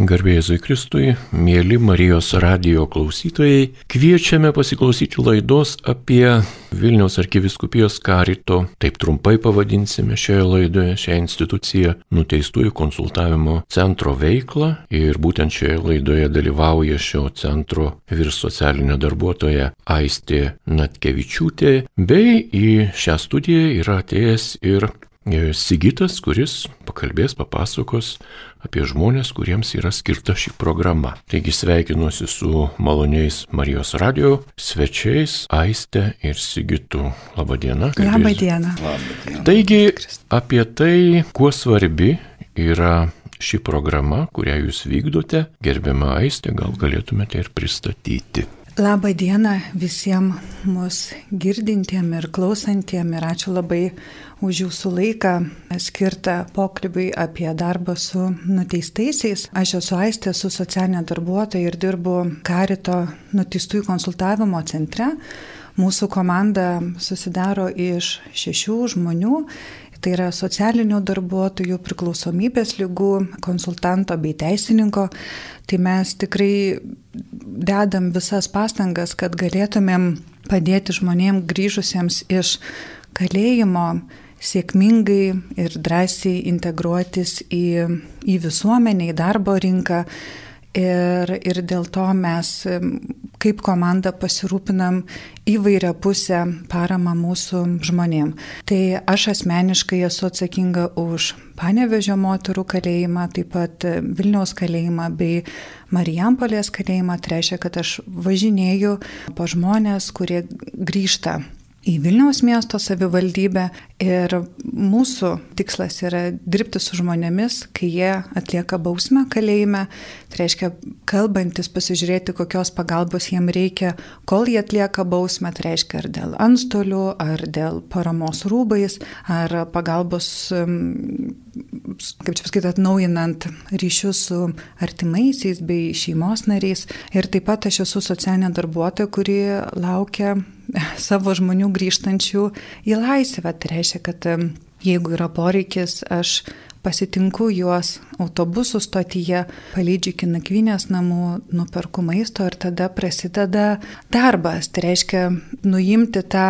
Garbėjai Kristui, mėly Marijos radio klausytojai, kviečiame pasiklausyti laidos apie Vilniaus arkiviskupijos karito, taip trumpai pavadinsime šioje laidoje šią instituciją, nuteistųjų konsultavimo centro veiklą. Ir būtent šioje laidoje dalyvauja šio centro vyrs socialinė darbuotoja Aistė Natkevičiūtė, bei į šią studiją yra atėjęs ir Sigitas, kuris pakalbės, papasakos apie žmonės, kuriems yra skirta ši programa. Taigi sveikinuosi su maloniais Marijos radio svečiais Aiste ir Sigitu. Labadiena. Labadiena. Taigi apie tai, kuo svarbi yra ši programa, kurią jūs vykdote, gerbiama Aiste, gal galėtumėte ir pristatyti. Labą dieną visiems mus girdintiem ir klausantiem ir ačiū labai už jūsų laiką skirtą pokalbiui apie darbą su nuteistaisiais. Aš esu Aistė, esu socialinė darbuotoja ir dirbu Karito nuteistųjų konsultavimo centre. Mūsų komanda susidaro iš šešių žmonių. Tai yra socialinių darbuotojų, priklausomybės lygų, konsultanto bei teisininko. Tai mes tikrai dedam visas pastangas, kad galėtumėm padėti žmonėms grįžusiems iš kalėjimo sėkmingai ir drąsiai integruotis į, į visuomenę, į darbo rinką. Ir, ir dėl to mes kaip komanda pasirūpinam įvairia pusę paramą mūsų žmonėm. Tai aš asmeniškai esu atsakinga už Panevežio moterų kalėjimą, taip pat Vilniaus kalėjimą bei Marijampolės kalėjimą. Tai reiškia, kad aš važinėju po žmonės, kurie grįžta į Vilniaus miesto savivaldybę ir mūsų tikslas yra dirbti su žmonėmis, kai jie atlieka bausmę kalėjime, tai reiškia kalbantis, pasižiūrėti, kokios pagalbos jiem reikia, kol jie atlieka bausmę, tai reiškia ar dėl antstolių, ar dėl paramos rūbais, ar pagalbos, kaip čia pasakyti, atnaujinant ryšius su artimaisiais bei šeimos nariais. Ir taip pat aš esu socialinė darbuotoja, kuri laukia savo žmonių grįžtančių į laisvę. Tai reiškia, kad jeigu yra poreikis, aš pasitinku juos autobusų stotyje, palydžiu iki nakvinės namų, nuperku maisto ir tada prasideda darbas. Tai reiškia nuimti tą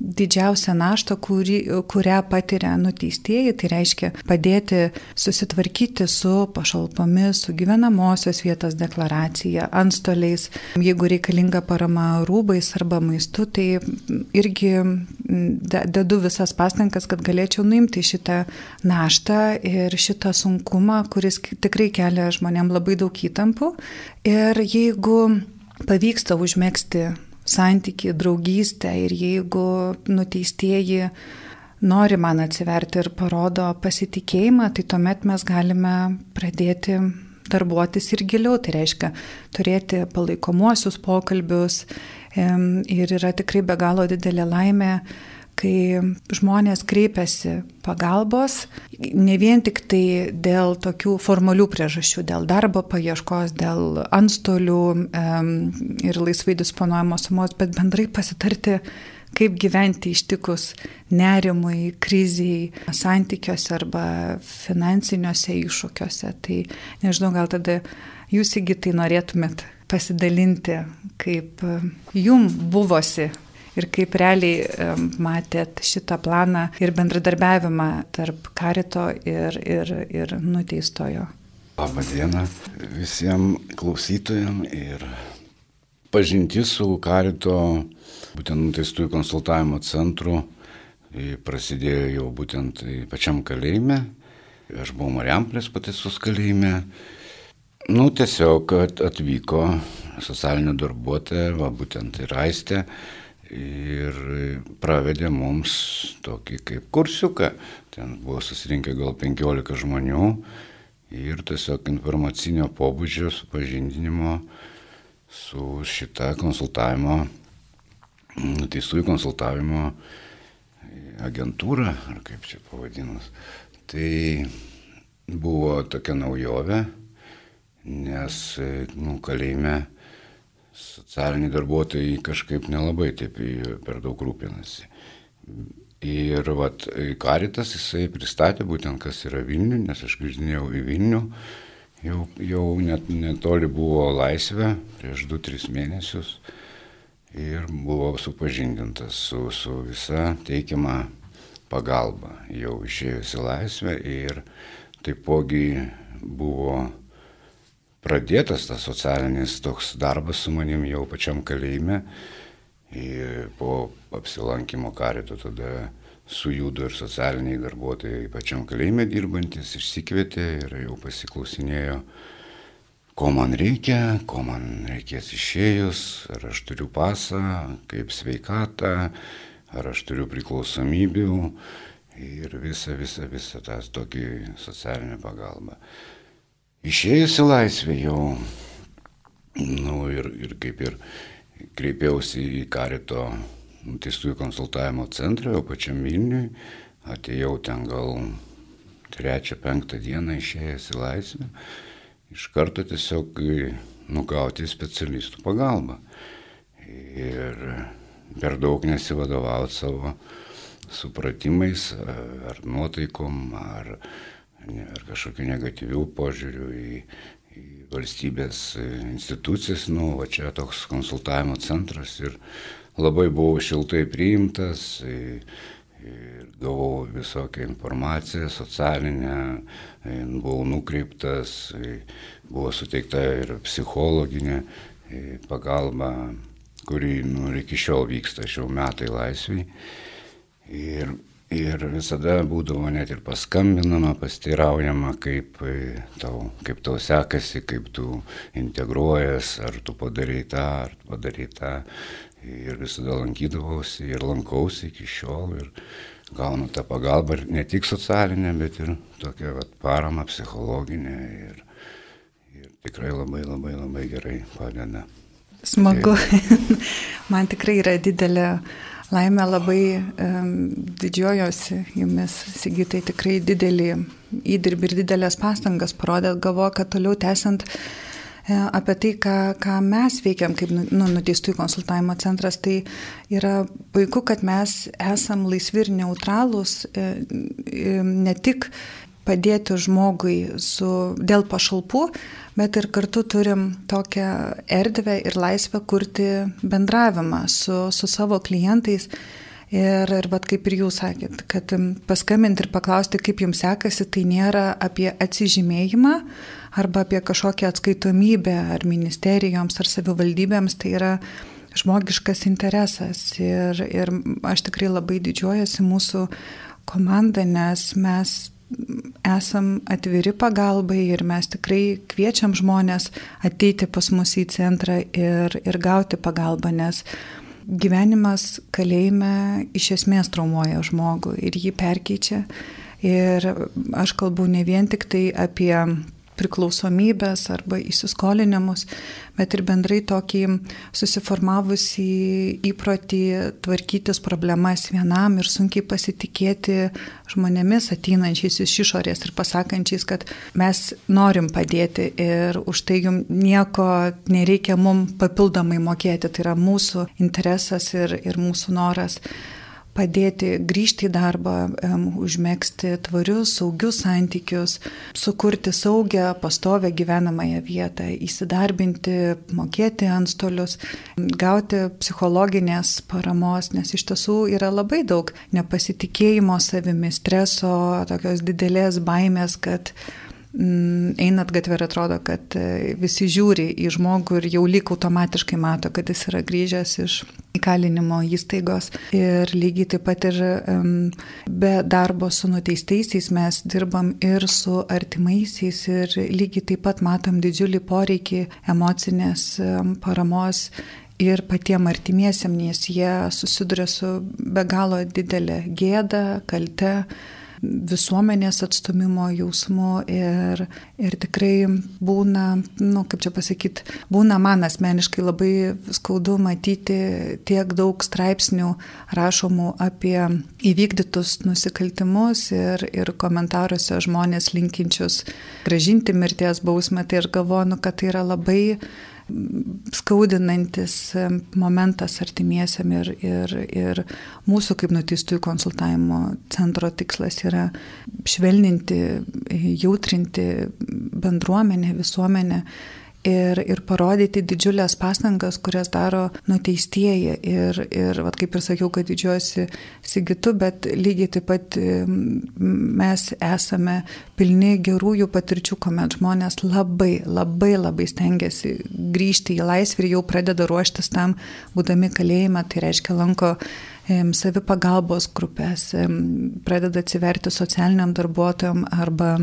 didžiausią naštą, kuri, kurią patiria nuteistieji, tai reiškia padėti susitvarkyti su pašalpomis, su gyvenamosios vietos deklaracija, antstoliais, jeigu reikalinga parama rūbais arba maistu, tai irgi dedu visas pastangas, kad galėčiau nuimti šitą naštą ir šitą sunkumą, kuris tikrai kelia žmonėm labai daug įtampų. Ir jeigu pavyksta užmėgsti santyki, draugystę ir jeigu nuteistieji nori man atsiverti ir parodo pasitikėjimą, tai tuomet mes galime pradėti darbuotis ir giliau, tai reiškia turėti palaikomuosius pokalbius ir yra tikrai be galo didelė laimė kai žmonės kreipiasi pagalbos, ne vien tik tai dėl tokių formalių priežasčių, dėl darbo paieškos, dėl antstolių ir laisvai disponuojamos sumos, bet bendrai pasitarti, kaip gyventi ištikus nerimui, kriziai, santykiuose arba finansiniuose iššūkiuose. Tai nežinau, gal tada jūs įgytai norėtumėt pasidalinti, kaip jum buvosi ir kaip realiai matėt šitą planą ir bendradarbiavimą tarp karito ir, ir, ir nuteistojo. Labą dieną visiems klausytojams ir pažinti su karito, būtent nuteistųjų konsultavimo centru, prasidėjo jau būtent pačiam kalėjime. Aš buvau Mariamplės pataisos kalėjime. Nu, tiesiog atvyko socialinė darbuotoja, va būtent ir Aistė, ir pravedė mums tokį kaip kursiuką. Ten buvo susirinkę gal 15 žmonių ir tiesiog informacinio pobūdžio supažindinimo su šita konsultavimo, teistųjų konsultavimo agentūra, ar kaip čia pavadinus. Tai buvo tokia naujovė, nes nu, kalėjime socialiniai darbuotojai kažkaip nelabai taip per daug rūpinasi. Ir vat, Karitas jisai pristatė būtent, kas yra Vilnių, nes aš grįžinėjau į Vilnių jau, jau net netoli buvo laisvė, prieš 2-3 mėnesius. Ir buvo supažindintas su, su visa teikiama pagalba. Jau išėjus į laisvę ir taipogi buvo pradėtas tas socialinis toks darbas su manim jau pačiam kalėjime. Ir po apsilankimo karito tada sujudo ir socialiniai darbuotojai pačiam kalėjime dirbantis, išsikvietė ir jau pasiklausinėjo, ko man reikia, ko man reikės išėjus, ar aš turiu pasą, kaip sveikatą, ar aš turiu priklausomybių ir visą, visą, visą tą tokį socialinę pagalbą. Išėjus į laisvę jau, nu ir, ir kaip ir kreipiausi į karito nuteistųjų konsultavimo centrą, o pačiam Vilniui, atėjau ten gal trečią, penktą dieną išėjęs į laisvę, iš karto tiesiog nugauti specialistų pagalbą. Ir per daug nesivadovauti savo supratimais ar nuotaikom, ar, ar kažkokiu negatyviu požiūriu į, į valstybės institucijas. Nu, va čia toks konsultavimo centras ir labai buvau šiltai priimtas ir gavau visokią informaciją socialinę, buvau nukreiptas, buvo suteikta ir psichologinė pagalba, kuri nu, iki šiol vyksta, šiau metai laisviai. Ir, ir visada būdavo net ir paskambinama, pasteiraujama, kaip tau, kaip tau sekasi, kaip tu integruojas, ar tu padarai tą, ar tu padarai tą. Ir visada lankydavausi ir lankausi iki šiol ir gaunu tą pagalbą ne tik socialinę, bet ir tokią vat, paramą psichologinę ir, ir tikrai labai labai labai gerai padeda. Smagu. Man tikrai yra didelė laimė, labai um, didžiuojosi jumis, Sigitai, tikrai didelį įdirbį ir didelės pastangas parodėt, galvo, kad toliau tęsiant E, apie tai, ką, ką mes veikiam kaip nu, nu, nuteistųjų konsultavimo centras, tai yra puiku, kad mes esam laisvi ir neutralūs, e, e, ne tik padėti žmogui su, dėl pašalpų, bet ir kartu turim tokią erdvę ir laisvę kurti bendravimą su, su savo klientais. Ir, ir vat, kaip ir jūs sakėt, kad paskambinti ir paklausti, kaip jums sekasi, tai nėra apie atsižymėjimą, arba apie kažkokią atskaitomybę ar ministerijoms ar savivaldybėms, tai yra žmogiškas interesas. Ir, ir aš tikrai labai didžiuojasi mūsų komanda, nes mes esam atviri pagalbai ir mes tikrai kviečiam žmonės ateiti pas mus į centrą ir, ir gauti pagalbą, nes gyvenimas kalėjime iš esmės traumuoja žmogų ir jį perkeičia. Ir aš kalbu ne vien tik tai apie priklausomybės arba įsiskolinimus, bet ir bendrai tokį susiformavusį įprotį tvarkytis problemas vienam ir sunkiai pasitikėti žmonėmis ateinančiais iš išorės ir pasakančiais, kad mes norim padėti ir už tai jums nieko nereikia mums papildomai mokėti, tai yra mūsų interesas ir, ir mūsų noras padėti grįžti į darbą, užmėgsti tvarius, saugius santykius, sukurti saugią, pastovę gyvenamąją vietą, įsidarbinti, mokėti antstolius, gauti psichologinės paramos, nes iš tiesų yra labai daug nepasitikėjimo savimi, streso, tokios didelės baimės, kad einat gatvė ir atrodo, kad e, visi žiūri į žmogų ir jau lyg automatiškai mato, kad jis yra grįžęs iš įkalinimo įstaigos. Ir lygiai taip pat ir be darbo su nuteistaisiais mes dirbam ir su artimaisiais ir lygiai taip pat matom didžiulį poreikį emocinės paramos ir patiem artimiesiam, nes jie susiduria su be galo didelė gėda, kalte visuomenės atstumimo jausmu ir, ir tikrai būna, nu, kaip čia pasakyti, būna man asmeniškai labai skaudu matyti tiek daug straipsnių rašomų apie įvykdytus nusikaltimus ir, ir komentaruose žmonės linkinčius gražinti mirties bausmę. Tai aš galvoju, nu, kad tai yra labai skaudinantis momentas artimiesiam ir, ir, ir mūsų kaip nuteistųjų konsultavimo centro tikslas yra švelninti, jautrinti bendruomenę, visuomenę ir, ir parodyti didžiulės pastangas, kurias daro nuteistieji. Ir, ir vat, kaip ir sakiau, kad didžiuosi Sigitu, bet lygiai taip pat mes esame pilni gerųjų patirčių, kuomet žmonės labai, labai, labai stengiasi grįžti į laisvę ir jau pradeda ruoštis tam, būdami kalėjime, tai reiškia lanko savipagalbos grupės, pradeda atsiverti socialiniam darbuotojam arba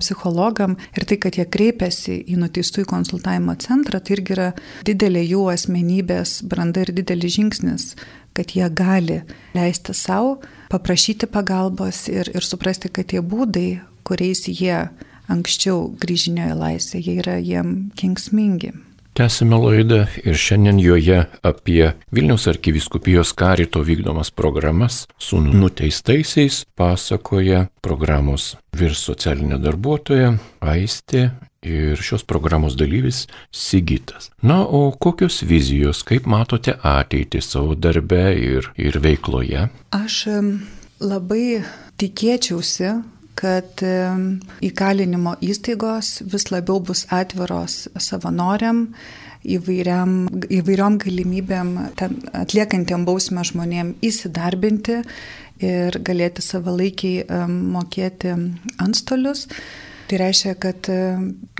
psichologam ir tai, kad jie kreipiasi į nuteistųjų konsultavimo centrą, tai irgi yra didelė jų asmenybės branda ir didelis žingsnis, kad jie gali leisti savo, paprašyti pagalbos ir, ir suprasti, kad tie būdai, kuriais jie anksčiau grįžinėjo į laisvę, jie yra jiem kengsmingi. Tęsime laidą ir šiandien joje apie Vilniaus arkiviskupijos karito vykdomas programas su nuteistaisiais pasakoja programos virs socialinė darbuotoja Aistė ir šios programos dalyvis Sigitas. Na, o kokios vizijos, kaip matote ateitį savo darbe ir, ir veikloje? Aš labai tikėčiausi, kad įkalinimo įstaigos vis labiau bus atviros savanoriam, įvairiam, įvairiom galimybėm atliekantiem bausmę žmonėm įsidarbinti ir galėti savalaikiai mokėti antstolius. Tai reiškia, kad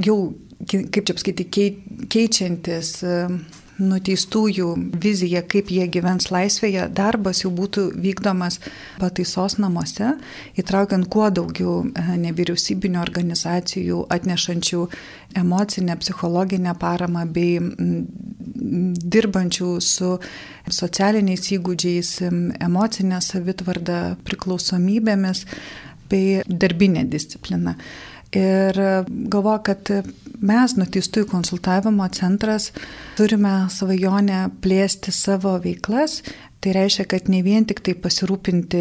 jau, kaip čia pasakyti, keičiantis nuteistųjų vizija, kaip jie gyvens laisvėje, darbas jau būtų vykdomas pataisos namuose, įtraukiant kuo daugiau e, nevyriausybinio organizacijų atnešančių emocinę, psichologinę paramą bei dirbančių su socialiniais įgūdžiais, emocinė savitvarda, priklausomybėmis bei darbinė disciplina. Ir galvoju, kad mes, nuteistųjų konsultavimo centras, turime svajonę plėsti savo veiklas. Tai reiškia, kad ne vien tik tai pasirūpinti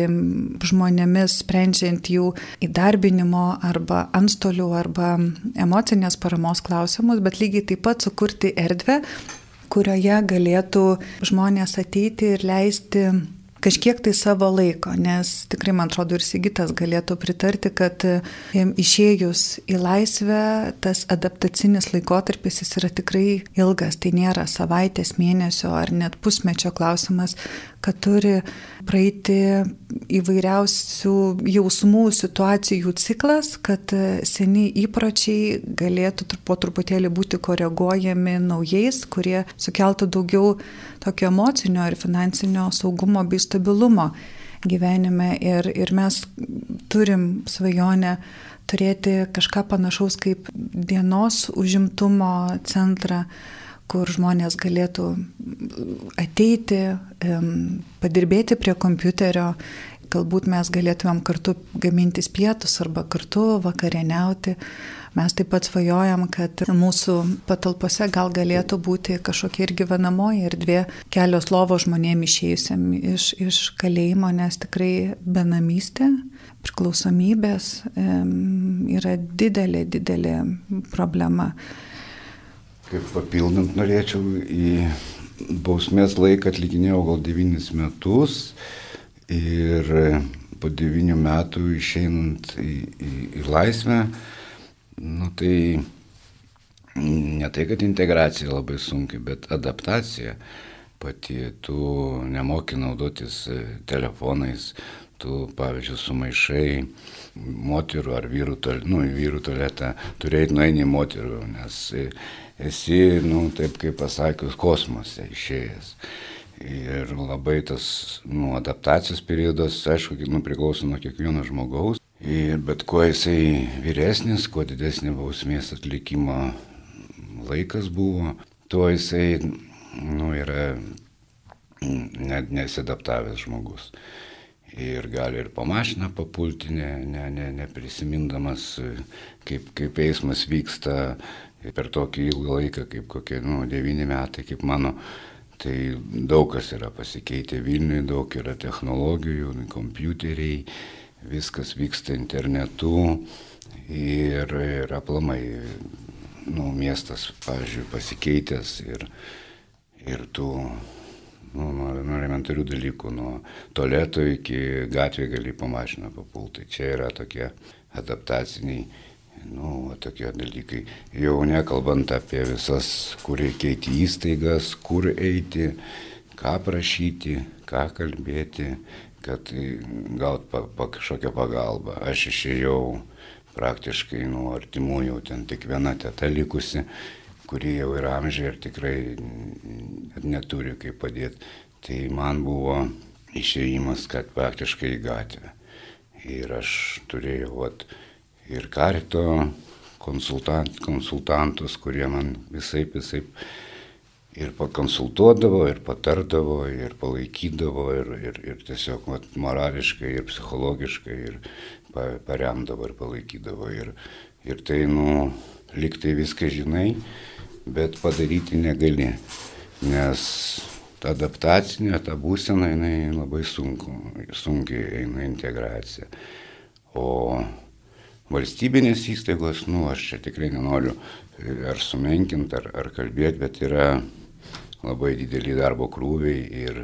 žmonėmis, sprendžiant jų įdarbinimo arba antstolių arba emocinės paramos klausimus, bet lygiai taip pat sukurti erdvę, kurioje galėtų žmonės ateiti ir leisti kažkiek tai savo laiko, nes tikrai, man atrodo, ir Sigitas galėtų pritarti, kad išėjus į laisvę, tas adaptacinis laikotarpis jis yra tikrai ilgas, tai nėra savaitės, mėnesio ar net pusmečio klausimas, kad turi praeiti įvairiausių jausmų, situacijų ciklas, kad seni įpročiai galėtų po truputėlį būti koreguojami naujais, kurie sukeltų daugiau tokio emocinio ir finansinio saugumo bei stabilumo gyvenime. Ir, ir mes turim svajonę turėti kažką panašaus kaip dienos užimtumo centrą kur žmonės galėtų ateiti, padirbėti prie kompiuterio, galbūt mes galėtumėm kartu gamintis pietus arba kartu vakarieniauti. Mes taip pat svajojam, kad mūsų patalpose gal galėtų būti kažkokia ir gyvenamoji erdvė, kelios lovo žmonėm išėjusiam iš, iš kalėjimo, nes tikrai benamystė, priklausomybės yra didelė, didelė problema. Kaip papildant norėčiau, į bausmės laiką atlikinėjau gal 9 metus ir po 9 metų išeinant į, į, į laisvę, nu tai ne tai, kad integracija labai sunki, bet adaptacija pati, tu nemoki naudotis telefonais, tu, pavyzdžiui, sumaišai moterų ar vyrų, nu, vyrų tualetą, turėjai nueini moterų, nes esi, nu, taip kaip pasakius, kosmose išėjęs. Ir labai tas nu, adaptacijos periodas, aišku, nu, priklauso nuo kiekvieno žmogaus. Ir bet kuo jisai vyresnis, kuo didesnė bausmės atlikimo laikas buvo, tuo jisai nu, yra net nesidaptavęs žmogus. Ir gali ir po mašiną papulti, ne, ne, ne, neprisimindamas, kaip, kaip eismas vyksta, per tokį ilgą laiką, kaip kokie, nu, devyni metai, kaip mano, tai daug kas yra pasikeitę Vilniui, daug yra technologijų, kompiuteriai, viskas vyksta internetu ir, ir aplamai nu, miestas, pavyzdžiui, pasikeitęs ir, ir tų nu, nuo, nuo elementarių dalykų, nuo toleto iki gatvė gali po mašiną papulti. Tai čia yra tokie adaptaciniai, nu, tokie dalykai. Jau nekalbant apie visas, kur reikia eiti įstaigas, kur eiti, ką prašyti, ką kalbėti, kad gaut pa, pa, kažkokią pagalbą. Aš išėjau praktiškai nuo artimųjų, ten tik viena teta likusi kurie jau yra amžiai ir tikrai neturi kaip padėti. Tai man buvo išėjimas, kad praktiškai į gatvę. Ir aš turėjau vat, ir karito konsultant, konsultantus, kurie man visai, visai ir pakonsultuodavo, ir patardavo, ir palaikydavo, ir, ir, ir tiesiog vat, morališkai, ir psichologiškai, ir paremdavo, ir palaikydavo. Ir, ir tai, nu, liktai viską žinai, bet padaryti negali, nes ta adaptacinė, ta būsena, jinai labai sunku, sunkiai eina integracija. O valstybinės įstaigos, nu, aš čia tikrai nenoriu ar sumenkinti, ar, ar kalbėti, bet yra labai dideli darbo krūviai ir,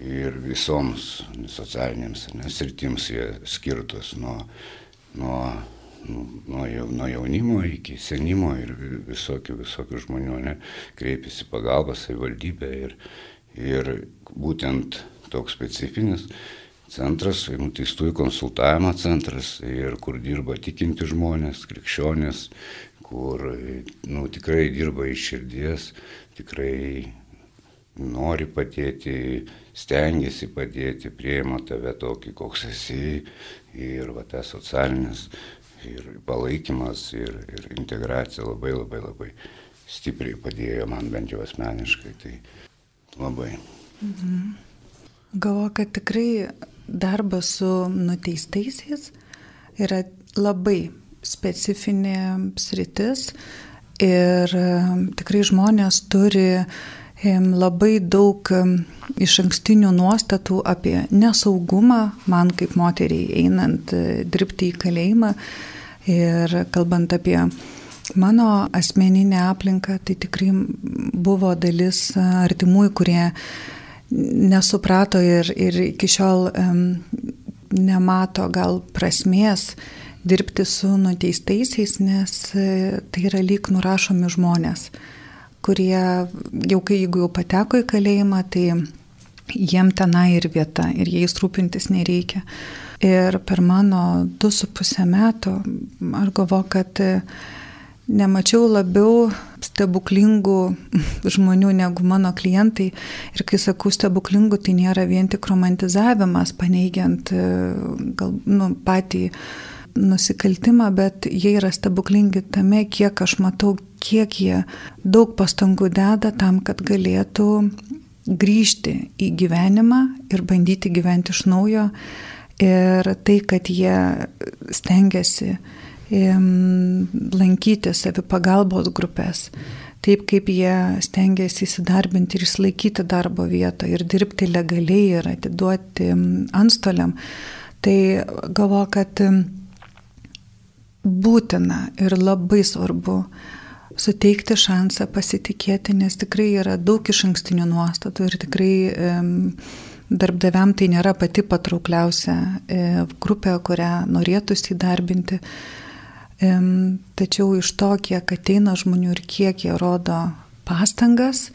ir visoms socialinėms sritims jie skirtus nuo, nuo nuo, nuo jaunimo iki senimo ir visokių, visokių žmonių ne, kreipiasi pagalbą savivaldybė ir, ir būtent toks specifinis centras, nuteistųjų konsultavimo centras ir kur dirba tikinti žmonės, krikščionės, kur nu, tikrai dirba iš širdies, tikrai nori padėti, stengiasi padėti, prieima tave tokį, koks esi ir va tas socialinis ir palaikymas, ir, ir integracija labai labai labai stipriai padėjo man bent jau asmeniškai. Tai labai. Mhm. Galvoju, kad tikrai darbas su nuteistaisiais yra labai specifinė sritis ir tikrai žmonės turi labai daug iš ankstinių nuostatų apie nesaugumą, man kaip moteriai einant e, dirbti į kalėjimą, Ir kalbant apie mano asmeninę aplinką, tai tikrai buvo dalis artimųjų, kurie nesuprato ir, ir iki šiol nemato gal prasmės dirbti su nuteistaisiais, nes e, tai yra lyg nurašomi žmonės, kurie jau kai jeigu jau pateko į kalėjimą, tai jiem tenai ir vieta ir jais rūpintis nereikia. Ir per mano du su pusę metų aš galvoju, kad e, nemačiau labiau stebuklingų žmonių negu mano klientai. Ir kai sakau stebuklingų, tai nėra vien tik romantizavimas, paneigiant e, gal, nu, patį nusikaltimą, bet jie yra stebuklingi tame, kiek aš matau, kiek jie daug pastangų deda tam, kad galėtų grįžti į gyvenimą ir bandyti gyventi iš naujo. Ir tai, kad jie stengiasi lankyti savipagalbos grupės, taip kaip jie stengiasi įsidarbinti ir išlaikyti darbo vietą ir dirbti legaliai ir atiduoti antstoliam, tai galvo, kad būtina ir labai svarbu suteikti šansą pasitikėti, nes tikrai yra daug iš ankstinių nuostatų ir tikrai darbdaviam tai nėra pati patraukliausia e, grupė, kurią norėtųsi įdarbinti. Tačiau iš to, kiek ateina žmonių ir kiek jie rodo pastangas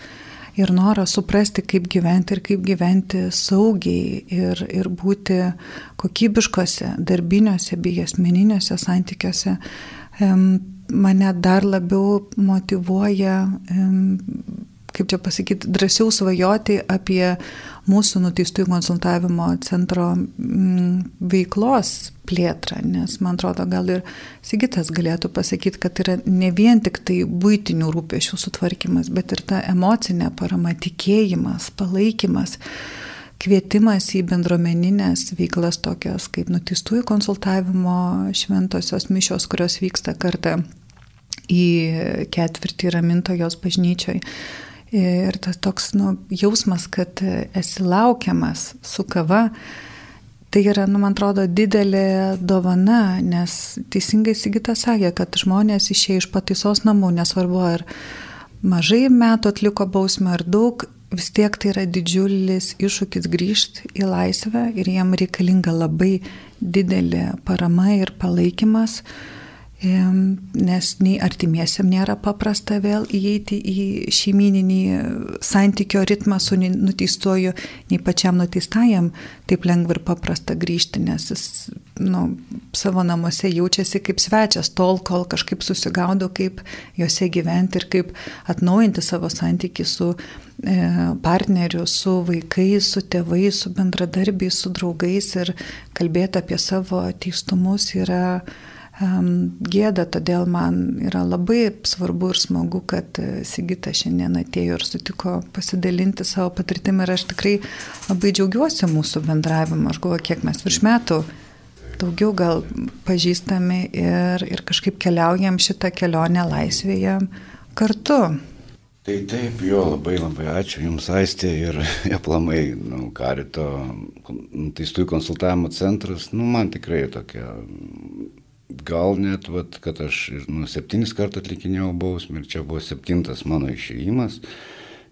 ir norą suprasti, kaip gyventi ir kaip gyventi saugiai ir, ir būti kokybiškose darbiniuose bei asmeniniuose santykiuose, mane dar labiau motivuoja kaip čia pasakyti, drąsiau svajoti apie mūsų nuteistųjų konsultavimo centro mm, veiklos plėtrą, nes man atrodo, gal ir Sigitas galėtų pasakyti, kad yra ne vien tik tai būtinių rūpešių sutvarkymas, bet ir ta emocinė parama, tikėjimas, palaikymas kvietimas į bendruomeninės veiklas tokios kaip nuteistųjų konsultavimo šventosios mišios, kurios vyksta kartą į ketvirtį ramintojos bažnyčioj. Ir tas toks nu, jausmas, kad esi laukiamas su kava, tai yra, nu, man atrodo, didelė dovana, nes teisingai Sigita sakė, kad žmonės išėjo iš pataisos namų, nesvarbu ar mažai metų atliko bausmę ar daug, vis tiek tai yra didžiulis iššūkis grįžti į laisvę ir jiem reikalinga labai didelė parama ir palaikymas nes nei artimiesiam nėra paprasta vėl įeiti į šeimininį santykio ritmą su nuteistuoju, nei pačiam nuteistajam. Taip lengva ir paprasta grįžti, nes jis nu, savo namuose jaučiasi kaip svečias tol, kol kažkaip susigaudo, kaip juose gyventi ir kaip atnaujinti savo santykių su e, partneriu, su vaikais, su tėvais, su bendradarbiais, su draugais ir kalbėti apie savo teistumus yra gėda, todėl man yra labai svarbu ir smagu, kad e, Sigita šiandien atėjo ir sutiko pasidalinti savo patirtimą ir aš tikrai labai džiaugiuosi mūsų bendravimu. Aš galvoju, kiek mes virš metų daugiau gal pažįstami ir, ir kažkaip keliaujam šitą kelionę laisvėje kartu. Tai taip, jo, labai labai ačiū Jums, Aistė, ir aplamai, nu, Karito, teistųjų konsultavimo centras, nu, man tikrai tokia gal net, vat, kad aš nu, septynis kartus atlikinėjau bausmę ir čia buvo septintas mano išėjimas,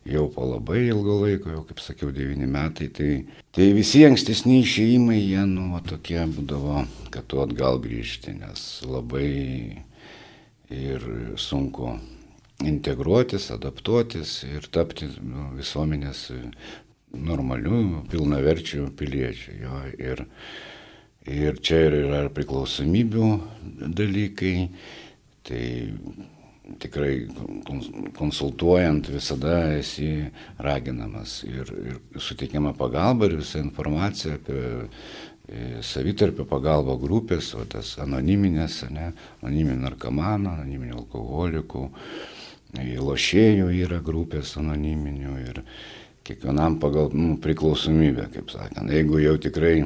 jau po labai ilgo laiko, jau kaip sakiau, devyni metai, tai, tai visi ankstesni išėjimai, jie, nu, va, tokie būdavo, kad tu atgal grįžti, nes labai ir sunku integruotis, adaptuotis ir tapti nu, visuomenės normalių, pilnaverčių piliečių. Jo, ir, Ir čia ir yra priklausomybių dalykai. Tai tikrai konsultuojant visada esi raginamas ir, ir suteikiama pagalba ir visa informacija apie e, savitarpio pagalbo grupės, o tas anoniminės, ne, anoniminių narkomanų, anoniminių alkoholikų, lošėjų yra grupės anoniminių ir kiekvienam pagal nu, priklausomybę, kaip sakant. Jeigu jau tikrai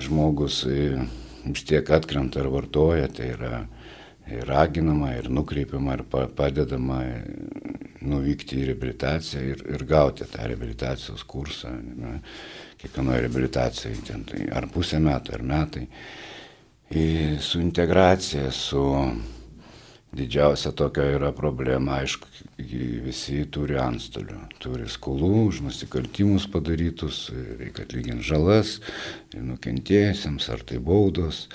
žmogus e, vis tiek atkrenta ar vartoja, tai yra ir raginama, ir nukreipiama, ir padedama e, nuvykti į reabilitaciją ir, ir gauti tą reabilitacijos kursą. Kiekvienoje reabilitacijoje, ten, tai ar pusę metų, ar metai. Ir su integracija, su Didžiausia tokia yra problema, aišku, visi turi antstolių, turi skolų už nusikaltimus padarytus, reikia atlyginti žalas, nukentėjusiems ar tai baudos.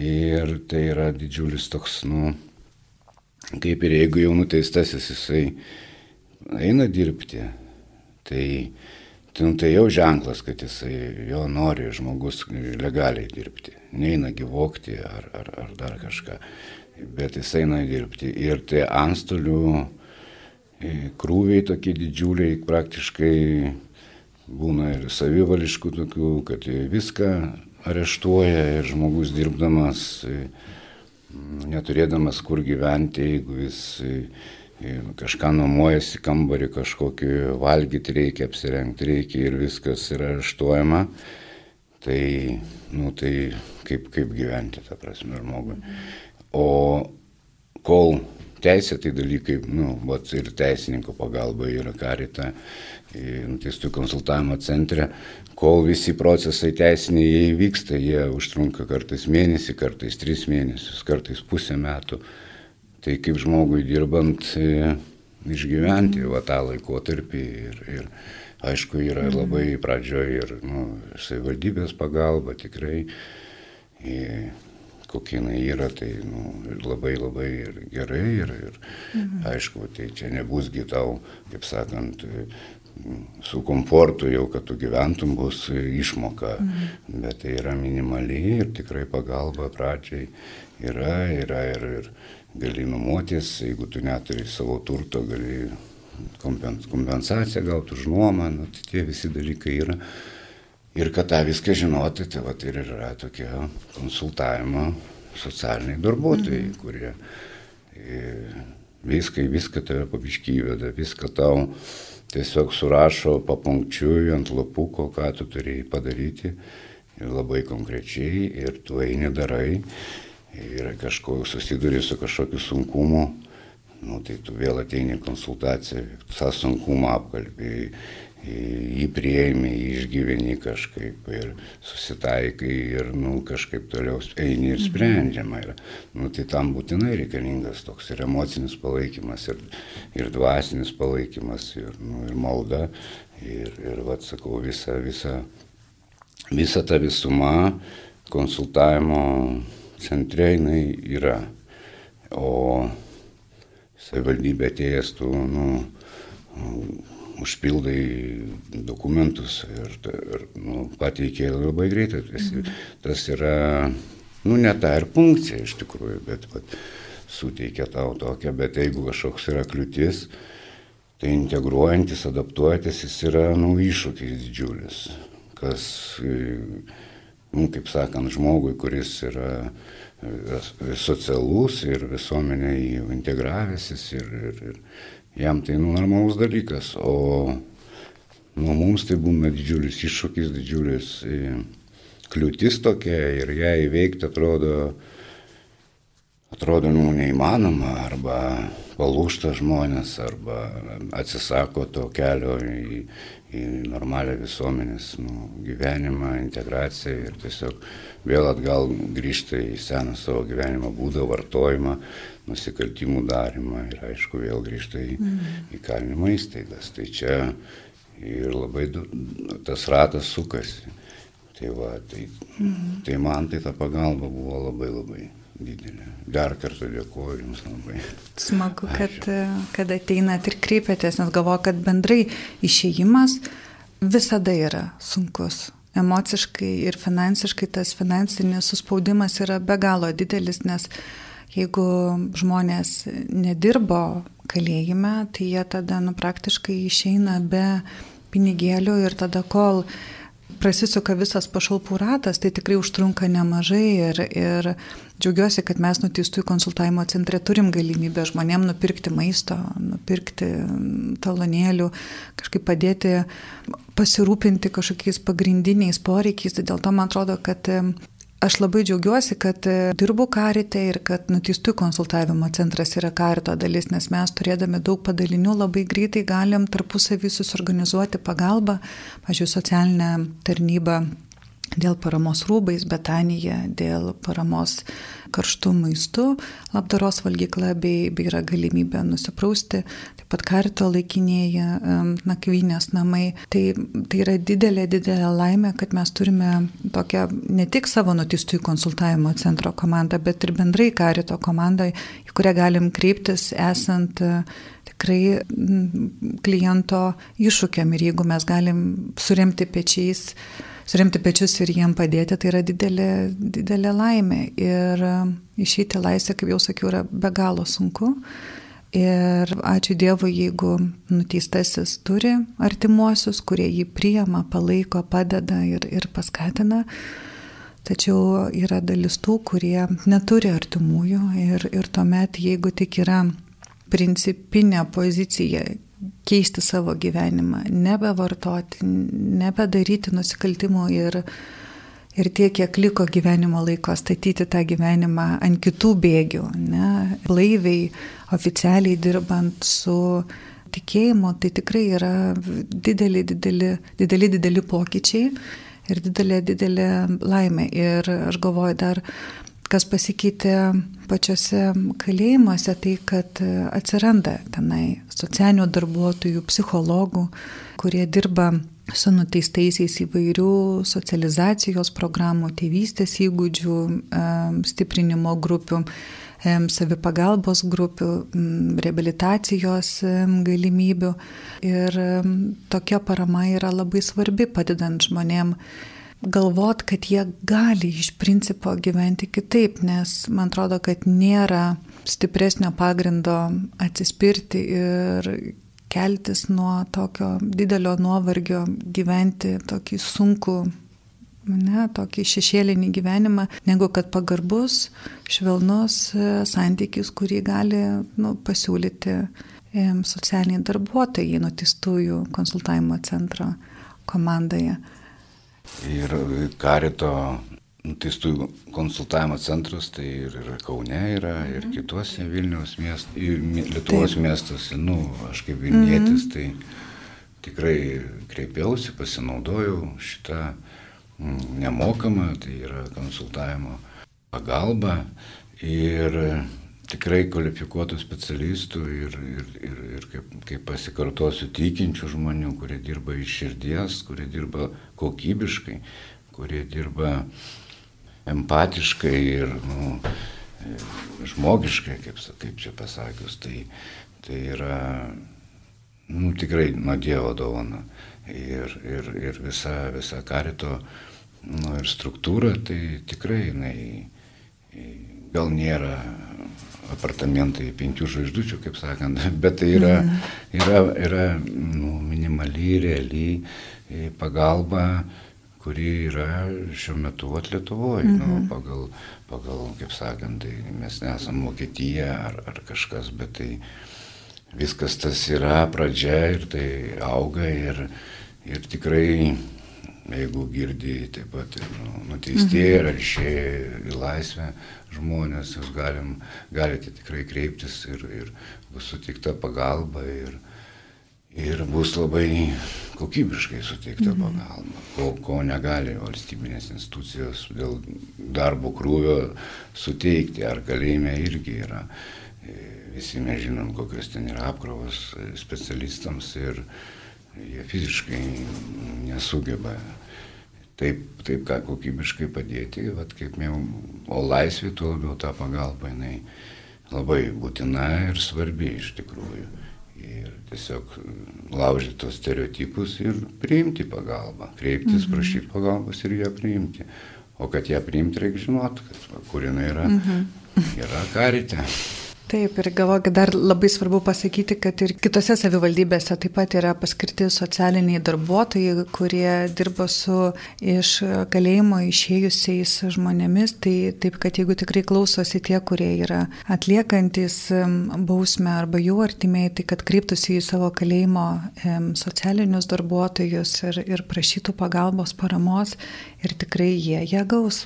Ir tai yra didžiulis toks, nu, kaip ir jeigu jau nuteistasis jisai eina dirbti, tai, tai, nu, tai jau ženklas, kad jisai jo nori žmogus legaliai dirbti, neina gyvokti ar, ar, ar dar kažką bet jis eina dirbti. Ir tie antstolių e, krūviai tokie didžiuliai, praktiškai būna ir savivališkų tokių, kad viską areštuoja ir žmogus dirbdamas, e, neturėdamas kur gyventi, jeigu jis e, kažką nuomojasi kambarį, kažkokį valgyti reikia, apsirengti reikia ir viskas yra areštuojama, tai, nu, tai kaip, kaip gyventi, ta prasme, žmogui. Mhm. O kol teisėtai dalykai, nu, vat, ir teisininko pagalba yra karita, nuteistų konsultavimo centre, kol visi procesai teisiniai įvyksta, jie užtrunka kartais mėnesį, kartais tris mėnesius, kartais pusę metų. Tai kaip žmogui dirbant e, išgyventi va tą laikotarpį ir, ir aišku yra mhm. labai pradžioje ir nu, savivaldybės pagalba tikrai. Ir, kokia jinai yra, tai nu, labai labai ir gerai ir, ir mhm. aišku, tai čia nebusgi tau, kaip sakant, su komfortu jau, kad tu gyventum bus išmoka, mhm. bet tai yra minimaliai ir tikrai pagalba pradžiai yra, yra ir, ir gali nuomotis, jeigu tu neturi savo turto, gali kompensaciją gauti už nuomą, nu, tai tie visi dalykai yra. Ir kad tą viską žinoti, tai va ir yra tokie konsultavimo socialiniai darbuotojai, mhm. kurie e, viską, viską tave pabišky įveda, viską tau tiesiog surašo papunkčiui ant lapuko, ką tu turėjai padaryti ir labai konkrečiai ir tu eini darai ir kažko susiduri su kažkokiu sunkumu, nu, tai tu vėl ateini konsultaciją, tą sunkumą apkalbėjai jį prieimi, jį išgyveni kažkaip ir susitaikai ir, nu, kažkaip toliau eini ir sprendžiama. Ir, nu, tai tam būtinai reikalingas toks ir emocinis palaikymas, ir, ir dvasinis palaikymas, ir, nu, ir malda. Ir, ir vad sakau, visa, visa, visa ta visuma konsultavimo centre jinai yra. O savivaldybė atėjęs tu, nu, užpildai dokumentus ir, ir nu, pateikė labai greitai. Tas, mhm. tas yra, nu, ne ta ir funkcija iš tikrųjų, bet vat, suteikia tau tokią, bet jeigu kažkoks yra kliūtis, tai integruojantis, adaptuojantis, jis yra, nu, iššūkis didžiulis. Kas, nu, kaip sakant, žmogui, kuris yra socialus ir visuomenė jį integravęsis ir, ir, ir jam tai nu, normalus dalykas, o nu, mums tai būna didžiulis iššūkis, didžiulis e, kliūtis tokia ir ją įveikti atrodo, atrodo nu, neįmanoma. Arba palūšta žmonės arba atsisako to kelio į, į normalią visuomenės nu, gyvenimą, integraciją ir tiesiog vėl atgal grįžta į seną savo gyvenimo būdą, vartojimą nusikaltimų darimą ir aišku vėl grįžta į mm. įkalinimo įstaigas. Tai čia ir labai tas ratas sukasi. Tai, va, tai, mm. tai man tai ta pagalba buvo labai labai didelė. Dar kartą dėkuoju Jums labai. Smagu, kad, kad ateinat ir kreipiatės, nes galvoju, kad bendrai išėjimas visada yra sunkus. Emociškai ir finansiškai tas finansinis suspaudimas yra be galo didelis, nes uh, Jeigu žmonės nedirbo kalėjime, tai jie tada nu, praktiškai išeina be pinigėlių ir tada kol prasisuka visas pašalpų ratas, tai tikrai užtrunka nemažai ir, ir džiaugiuosi, kad mes nuteistųjų konsultavimo centre turim galimybę žmonėm nupirkti maisto, nupirkti talonėlių, kažkaip padėti pasirūpinti kažkokiais pagrindiniais poreikiais. Tai dėl to man atrodo, kad Aš labai džiaugiuosi, kad e, dirbu karite ir kad nuteistųjų konsultavimo centras yra karito dalis, nes mes turėdami daug padalinių labai greitai galim tarpusavį susorganizuoti pagalbą, pažiūrėjau, socialinę tarnybą dėl paramos rūbais, Betanija, dėl paramos karštų maistų, labdaros valgykla bei, bei yra galimybė nusiprausti, taip pat karito laikinėje nakvynės namai. Tai, tai yra didelė, didelė laimė, kad mes turime tokią ne tik savo nutistųjų konsultavimo centro komandą, bet ir bendrai karito komandą, į kurią galim kreiptis esant tikrai kliento iššūkiam ir jeigu mes galim suremti pečiais suremti pečius ir jiem padėti, tai yra didelė, didelė laimė. Ir um, išeiti laisvę, kaip jau sakiau, yra be galo sunku. Ir ačiū Dievui, jeigu nuteistasis turi artimuosius, kurie jį priema, palaiko, padeda ir, ir paskatina. Tačiau yra dalis tų, kurie neturi artimųjų ir, ir tuomet, jeigu tik yra principinė pozicija keisti savo gyvenimą, nebevartoti, nebedaryti nusikaltimų ir, ir tiek, kiek liko gyvenimo laiko, statyti tą gyvenimą ant kitų bėgių, ne, blaiviai, oficialiai dirbant su tikėjimu, tai tikrai yra dideli, dideli, dideli, dideli pokyčiai ir didelė, didelė laimė. Ir aš galvoju dar kas pasikeitė pačiose kalėjimuose, tai kad atsiranda tenai socialinių darbuotojų, psichologų, kurie dirba su nuteistaisiais įvairių socializacijos programų, tėvystės įgūdžių, stiprinimo grupių, savipagalbos grupių, rehabilitacijos galimybių. Ir tokia parama yra labai svarbi padedant žmonėm galvot, kad jie gali iš principo gyventi kitaip, nes man atrodo, kad nėra stipresnio pagrindo atsispirti ir keltis nuo tokio didelio nuovargio, gyventi tokį sunkų, ne, tokį šešėlinį gyvenimą, negu kad pagarbus, švelnus santykis, kurį gali nu, pasiūlyti socialiniai darbuotojai nutistųjų konsultavimo centro komandoje. Ir karito nuteistųjų konsultavimo centras, tai ir, ir Kaune yra, ir mhm. kitose Vilniaus miestų, ir Lietuvos Taip. miestuose, nu, aš kaip Vilnietis, mhm. tai, tikrai kreipiausi, pasinaudojau šitą mm, nemokamą, tai yra konsultavimo pagalba ir tikrai kvalifikuotų specialistų ir, ir, ir, ir kaip, kaip pasikartosiu, tikinčių žmonių, kurie dirba iš širdies, kurie dirba kokybiškai, kurie dirba empatiškai ir nu, žmogiškai, kaip, kaip čia pasakius. Tai, tai yra nu, tikrai nuo Dievo dovana. Ir, ir, ir visa, visa karito nu, ir struktūra, tai tikrai jinai gal nėra apartamentai penkių žvaigždučių, kaip sakant, bet tai yra, mm. yra, yra nu, minimali, reali e, pagalba, kuri yra šiuo metu Lietuvoje. Nu, mhm. pagal, pagal, kaip sakant, tai mes nesam Vokietija ar, ar kažkas, bet tai viskas tas yra pradžia ir tai auga ir, ir tikrai jeigu girdi taip pat ir nu, nuteistieji mhm. ar išėję į laisvę žmonės, jūs galim, galite tikrai kreiptis ir, ir bus sutikta pagalba ir, ir bus labai kokybiškai suteikta mhm. pagalba, ko, ko negali valstybinės institucijos dėl darbo krūvio suteikti, ar kalėjime irgi yra. Visi mes žinom, kokios ten yra apkrovos specialistams ir, jie fiziškai nesugeba taip, taip ką kokybiškai padėti, vat, kaip jau, o laisvė tuo labiau tą pagalbą jinai labai būtina ir svarbi iš tikrųjų. Ir tiesiog laužyti tos stereotipus ir priimti pagalbą, kreiptis, mhm. prašyti pagalbos ir ją priimti. O kad ją priimti, reikia žinoti, kad kur jinai yra. Mhm. Yra karite. Taip, ir galvoju, kad dar labai svarbu pasakyti, kad ir kitose savivaldybėse taip pat yra paskirti socialiniai darbuotojai, kurie dirba su iš kalėjimo išėjusiais žmonėmis. Tai taip, kad jeigu tikrai klausosi tie, kurie yra atliekantis bausmę arba jų artimiai, tai kad kryptųsi į savo kalėjimo socialinius darbuotojus ir, ir prašytų pagalbos, paramos ir tikrai jie ją gaus.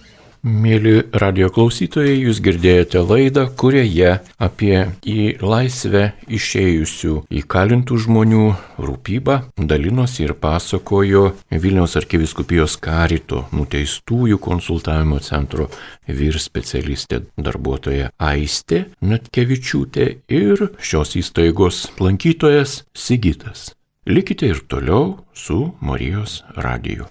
Mėly radio klausytojai, jūs girdėjote laidą, kurioje apie į laisvę išėjusių įkalintų žmonių rūpybą dalinosi ir pasakojo Vilniaus arkiviskupijos karito nuteistųjų konsultavimo centro vyr specialistė darbuotoja Aistė Natkevičiūtė ir šios įstaigos lankytojas Sigitas. Likite ir toliau su Marijos radiju.